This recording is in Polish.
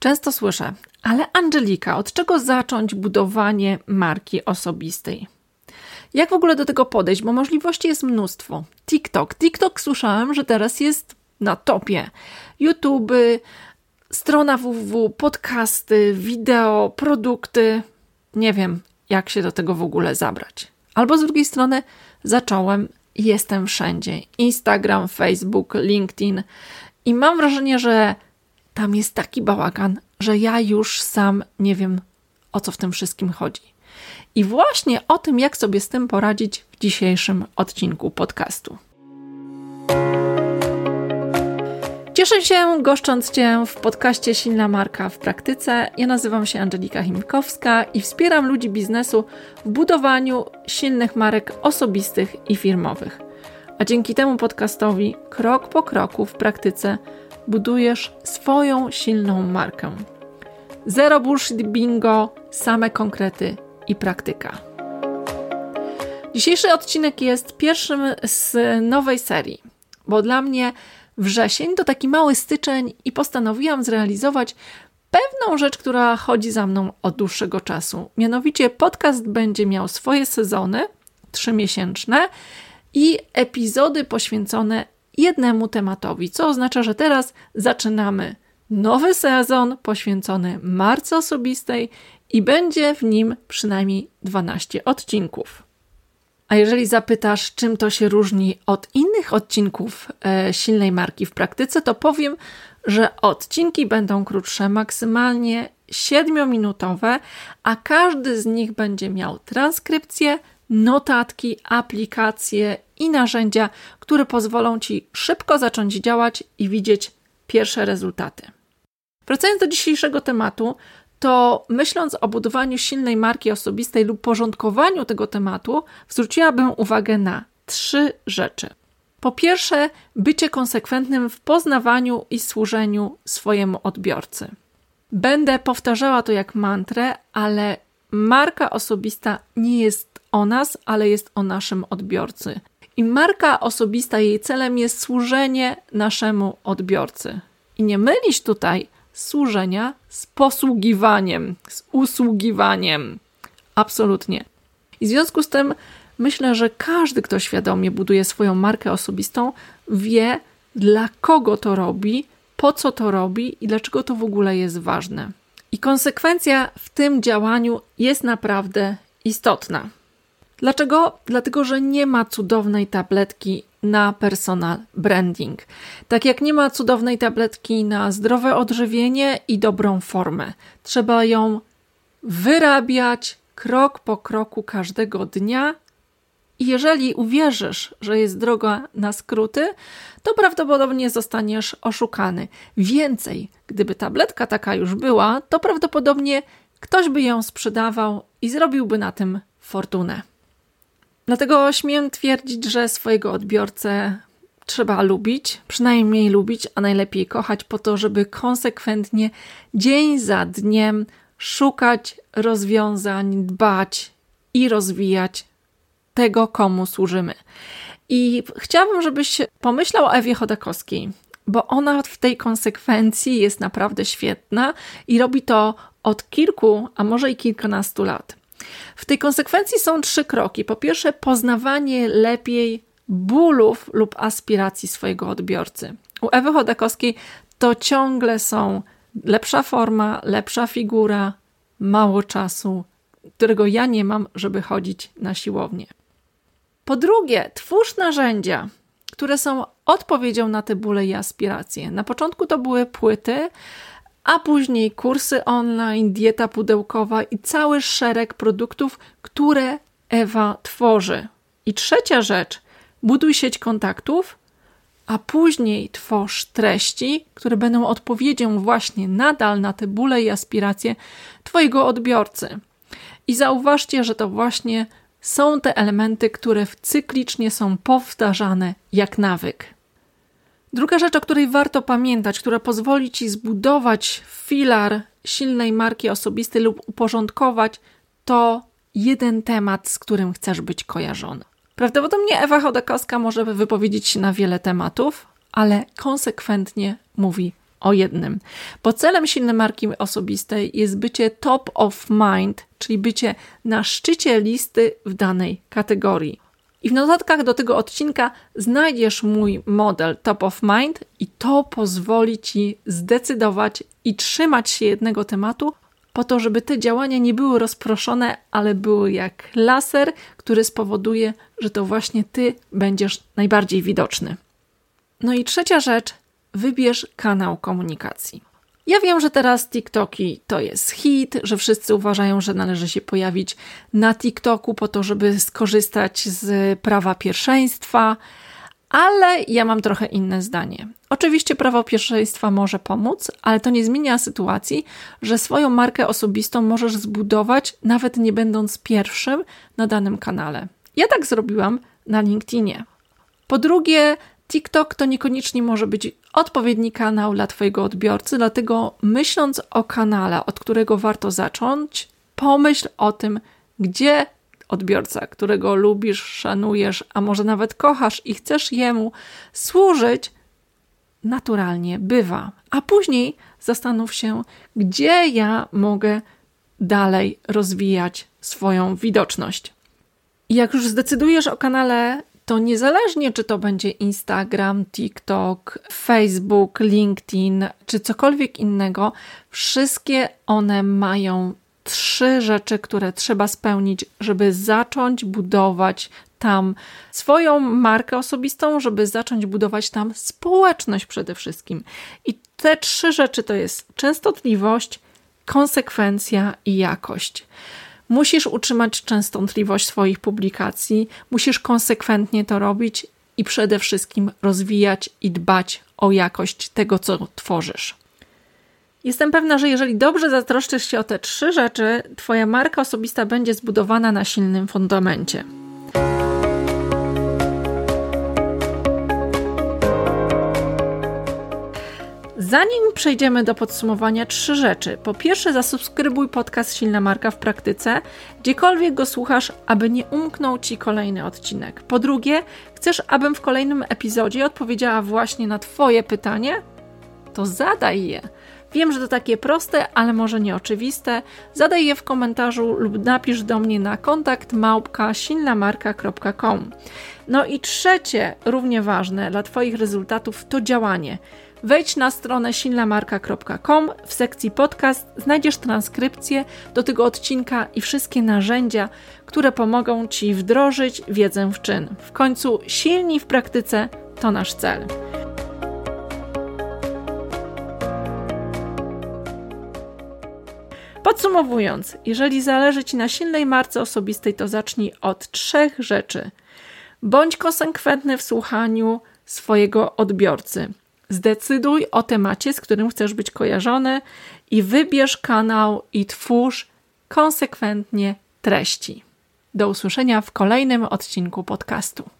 Często słyszę, ale Angelika, od czego zacząć budowanie marki osobistej? Jak w ogóle do tego podejść? Bo możliwości jest mnóstwo. TikTok. TikTok słyszałam, że teraz jest na topie. YouTube, strona www, podcasty, wideo, produkty. Nie wiem, jak się do tego w ogóle zabrać. Albo z drugiej strony zacząłem jestem wszędzie. Instagram, Facebook, LinkedIn. I mam wrażenie, że tam jest taki bałagan, że ja już sam nie wiem, o co w tym wszystkim chodzi. I właśnie o tym, jak sobie z tym poradzić w dzisiejszym odcinku podcastu. Cieszę się goszcząc Cię w podcaście Silna Marka w praktyce. Ja nazywam się Angelika Chimkowska i wspieram ludzi biznesu w budowaniu silnych marek osobistych i firmowych. A dzięki temu podcastowi krok po kroku w praktyce budujesz swoją silną markę. Zero bullshit bingo, same konkrety i praktyka. Dzisiejszy odcinek jest pierwszym z nowej serii, bo dla mnie wrzesień to taki mały styczeń i postanowiłam zrealizować pewną rzecz, która chodzi za mną od dłuższego czasu. Mianowicie podcast będzie miał swoje sezony trzymiesięczne i epizody poświęcone jednemu tematowi, co oznacza, że teraz zaczynamy nowy sezon poświęcony marce osobistej i będzie w nim przynajmniej 12 odcinków. A jeżeli zapytasz, czym to się różni od innych odcinków e, silnej marki w praktyce, to powiem, że odcinki będą krótsze, maksymalnie 7-minutowe, a każdy z nich będzie miał transkrypcję, notatki, aplikacje i narzędzia, które pozwolą Ci szybko zacząć działać i widzieć pierwsze rezultaty. Wracając do dzisiejszego tematu, to myśląc o budowaniu silnej marki osobistej lub porządkowaniu tego tematu, zwróciłabym uwagę na trzy rzeczy. Po pierwsze, bycie konsekwentnym w poznawaniu i służeniu swojemu odbiorcy. Będę powtarzała to jak mantrę, ale marka osobista nie jest o nas, ale jest o naszym odbiorcy. I marka osobista, jej celem jest służenie naszemu odbiorcy. I nie mylić tutaj służenia z posługiwaniem, z usługiwaniem. Absolutnie. I w związku z tym myślę, że każdy, kto świadomie buduje swoją markę osobistą, wie, dla kogo to robi, po co to robi i dlaczego to w ogóle jest ważne. I konsekwencja w tym działaniu jest naprawdę istotna. Dlaczego? Dlatego, że nie ma cudownej tabletki na personal branding. Tak jak nie ma cudownej tabletki na zdrowe odżywienie i dobrą formę. Trzeba ją wyrabiać krok po kroku każdego dnia. I jeżeli uwierzysz, że jest droga na skróty, to prawdopodobnie zostaniesz oszukany. Więcej, gdyby tabletka taka już była, to prawdopodobnie ktoś by ją sprzedawał i zrobiłby na tym fortunę. Dlatego śmiem twierdzić, że swojego odbiorcę trzeba lubić, przynajmniej lubić, a najlepiej kochać, po to, żeby konsekwentnie, dzień za dniem szukać rozwiązań, dbać i rozwijać tego, komu służymy. I chciałabym, żebyś pomyślał o Ewie Chodakowskiej, bo ona w tej konsekwencji jest naprawdę świetna i robi to od kilku, a może i kilkunastu lat. W tej konsekwencji są trzy kroki. Po pierwsze, poznawanie lepiej bólów lub aspiracji swojego odbiorcy. U Ewy Chodakowskiej to ciągle są lepsza forma, lepsza figura, mało czasu, którego ja nie mam, żeby chodzić na siłownię. Po drugie, twórz narzędzia, które są odpowiedzią na te bóle i aspiracje. Na początku to były płyty, a później kursy online, dieta pudełkowa i cały szereg produktów, które Ewa tworzy. I trzecia rzecz, buduj sieć kontaktów, a później tworz treści, które będą odpowiedzią właśnie nadal na te bóle i aspiracje Twojego odbiorcy. I zauważcie, że to właśnie są te elementy, które cyklicznie są powtarzane jak nawyk. Druga rzecz, o której warto pamiętać, która pozwoli ci zbudować filar silnej marki osobistej lub uporządkować, to jeden temat, z którym chcesz być kojarzony. Prawdopodobnie Ewa Chodakowska może wypowiedzieć się na wiele tematów, ale konsekwentnie mówi o jednym. Bo celem silnej marki osobistej jest bycie top of mind, czyli bycie na szczycie listy w danej kategorii. I w notatkach do tego odcinka znajdziesz mój model Top of Mind, i to pozwoli ci zdecydować i trzymać się jednego tematu, po to, żeby te działania nie były rozproszone, ale były jak laser, który spowoduje, że to właśnie ty będziesz najbardziej widoczny. No i trzecia rzecz, wybierz kanał komunikacji. Ja wiem, że teraz TikToki to jest hit, że wszyscy uważają, że należy się pojawić na TikToku po to, żeby skorzystać z prawa pierwszeństwa, ale ja mam trochę inne zdanie. Oczywiście prawo pierwszeństwa może pomóc, ale to nie zmienia sytuacji, że swoją markę osobistą możesz zbudować, nawet nie będąc pierwszym na danym kanale. Ja tak zrobiłam na LinkedInie. Po drugie, TikTok to niekoniecznie może być odpowiedni kanał dla Twojego odbiorcy, dlatego myśląc o kanale, od którego warto zacząć, pomyśl o tym, gdzie odbiorca, którego lubisz, szanujesz, a może nawet kochasz i chcesz jemu służyć, naturalnie bywa. A później zastanów się, gdzie ja mogę dalej rozwijać swoją widoczność. Jak już zdecydujesz o kanale, to niezależnie czy to będzie Instagram, TikTok, Facebook, LinkedIn czy cokolwiek innego, wszystkie one mają trzy rzeczy, które trzeba spełnić, żeby zacząć budować tam swoją markę osobistą, żeby zacząć budować tam społeczność przede wszystkim. I te trzy rzeczy to jest częstotliwość, konsekwencja i jakość. Musisz utrzymać częstotliwość swoich publikacji, musisz konsekwentnie to robić i przede wszystkim rozwijać i dbać o jakość tego, co tworzysz. Jestem pewna, że jeżeli dobrze zatroszczysz się o te trzy rzeczy, Twoja marka osobista będzie zbudowana na silnym fundamencie. Zanim przejdziemy do podsumowania, trzy rzeczy. Po pierwsze, zasubskrybuj podcast Silna Marka w praktyce, gdziekolwiek go słuchasz, aby nie umknął ci kolejny odcinek. Po drugie, chcesz, abym w kolejnym epizodzie odpowiedziała właśnie na Twoje pytanie? To zadaj je. Wiem, że to takie proste, ale może nieoczywiste. Zadaj je w komentarzu lub napisz do mnie na kontakt. No i trzecie, równie ważne dla Twoich rezultatów, to działanie. Wejdź na stronę silnamarka.com w sekcji podcast, znajdziesz transkrypcję do tego odcinka i wszystkie narzędzia, które pomogą Ci wdrożyć wiedzę w czyn. W końcu silni w praktyce to nasz cel. Podsumowując, jeżeli zależy Ci na silnej marce osobistej, to zacznij od trzech rzeczy. Bądź konsekwentny w słuchaniu swojego odbiorcy. Zdecyduj o temacie, z którym chcesz być kojarzony i wybierz kanał i twórz konsekwentnie treści. Do usłyszenia w kolejnym odcinku podcastu.